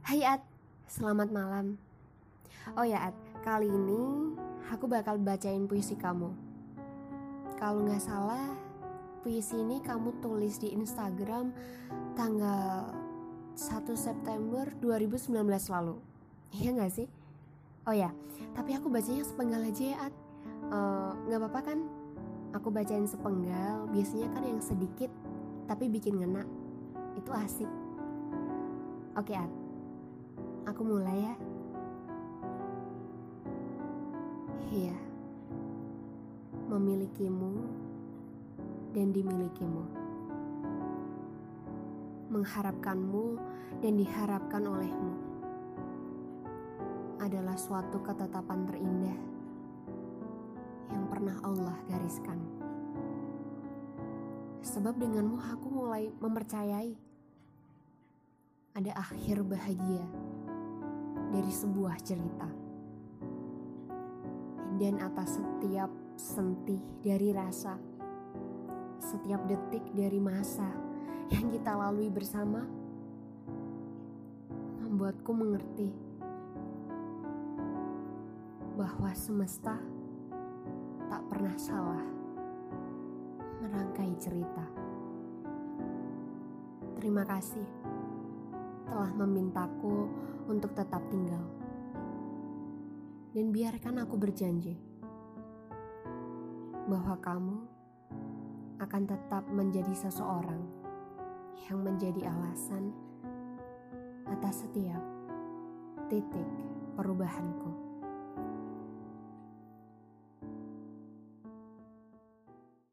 Hai Ad, selamat malam. Oh ya Ad, kali ini aku bakal bacain puisi kamu. Kalau nggak salah, puisi ini kamu tulis di Instagram tanggal 1 September 2019 lalu. Iya nggak sih? Oh ya, tapi aku bacanya sepenggal aja ya Ad. Eh, nggak uh, apa-apa kan? Aku bacain sepenggal, biasanya kan yang sedikit tapi bikin ngena. Itu asik. Oke Ad, Aku mulai ya. Iya. Memilikimu dan dimilikimu. Mengharapkanmu dan diharapkan olehmu adalah suatu ketetapan terindah yang pernah Allah gariskan. Sebab denganmu aku mulai mempercayai ada akhir bahagia dari sebuah cerita. Dan atas setiap sentih dari rasa, setiap detik dari masa yang kita lalui bersama, membuatku mengerti bahwa semesta tak pernah salah merangkai cerita. Terima kasih telah memintaku untuk tetap tinggal. Dan biarkan aku berjanji bahwa kamu akan tetap menjadi seseorang yang menjadi alasan atas setiap titik perubahanku.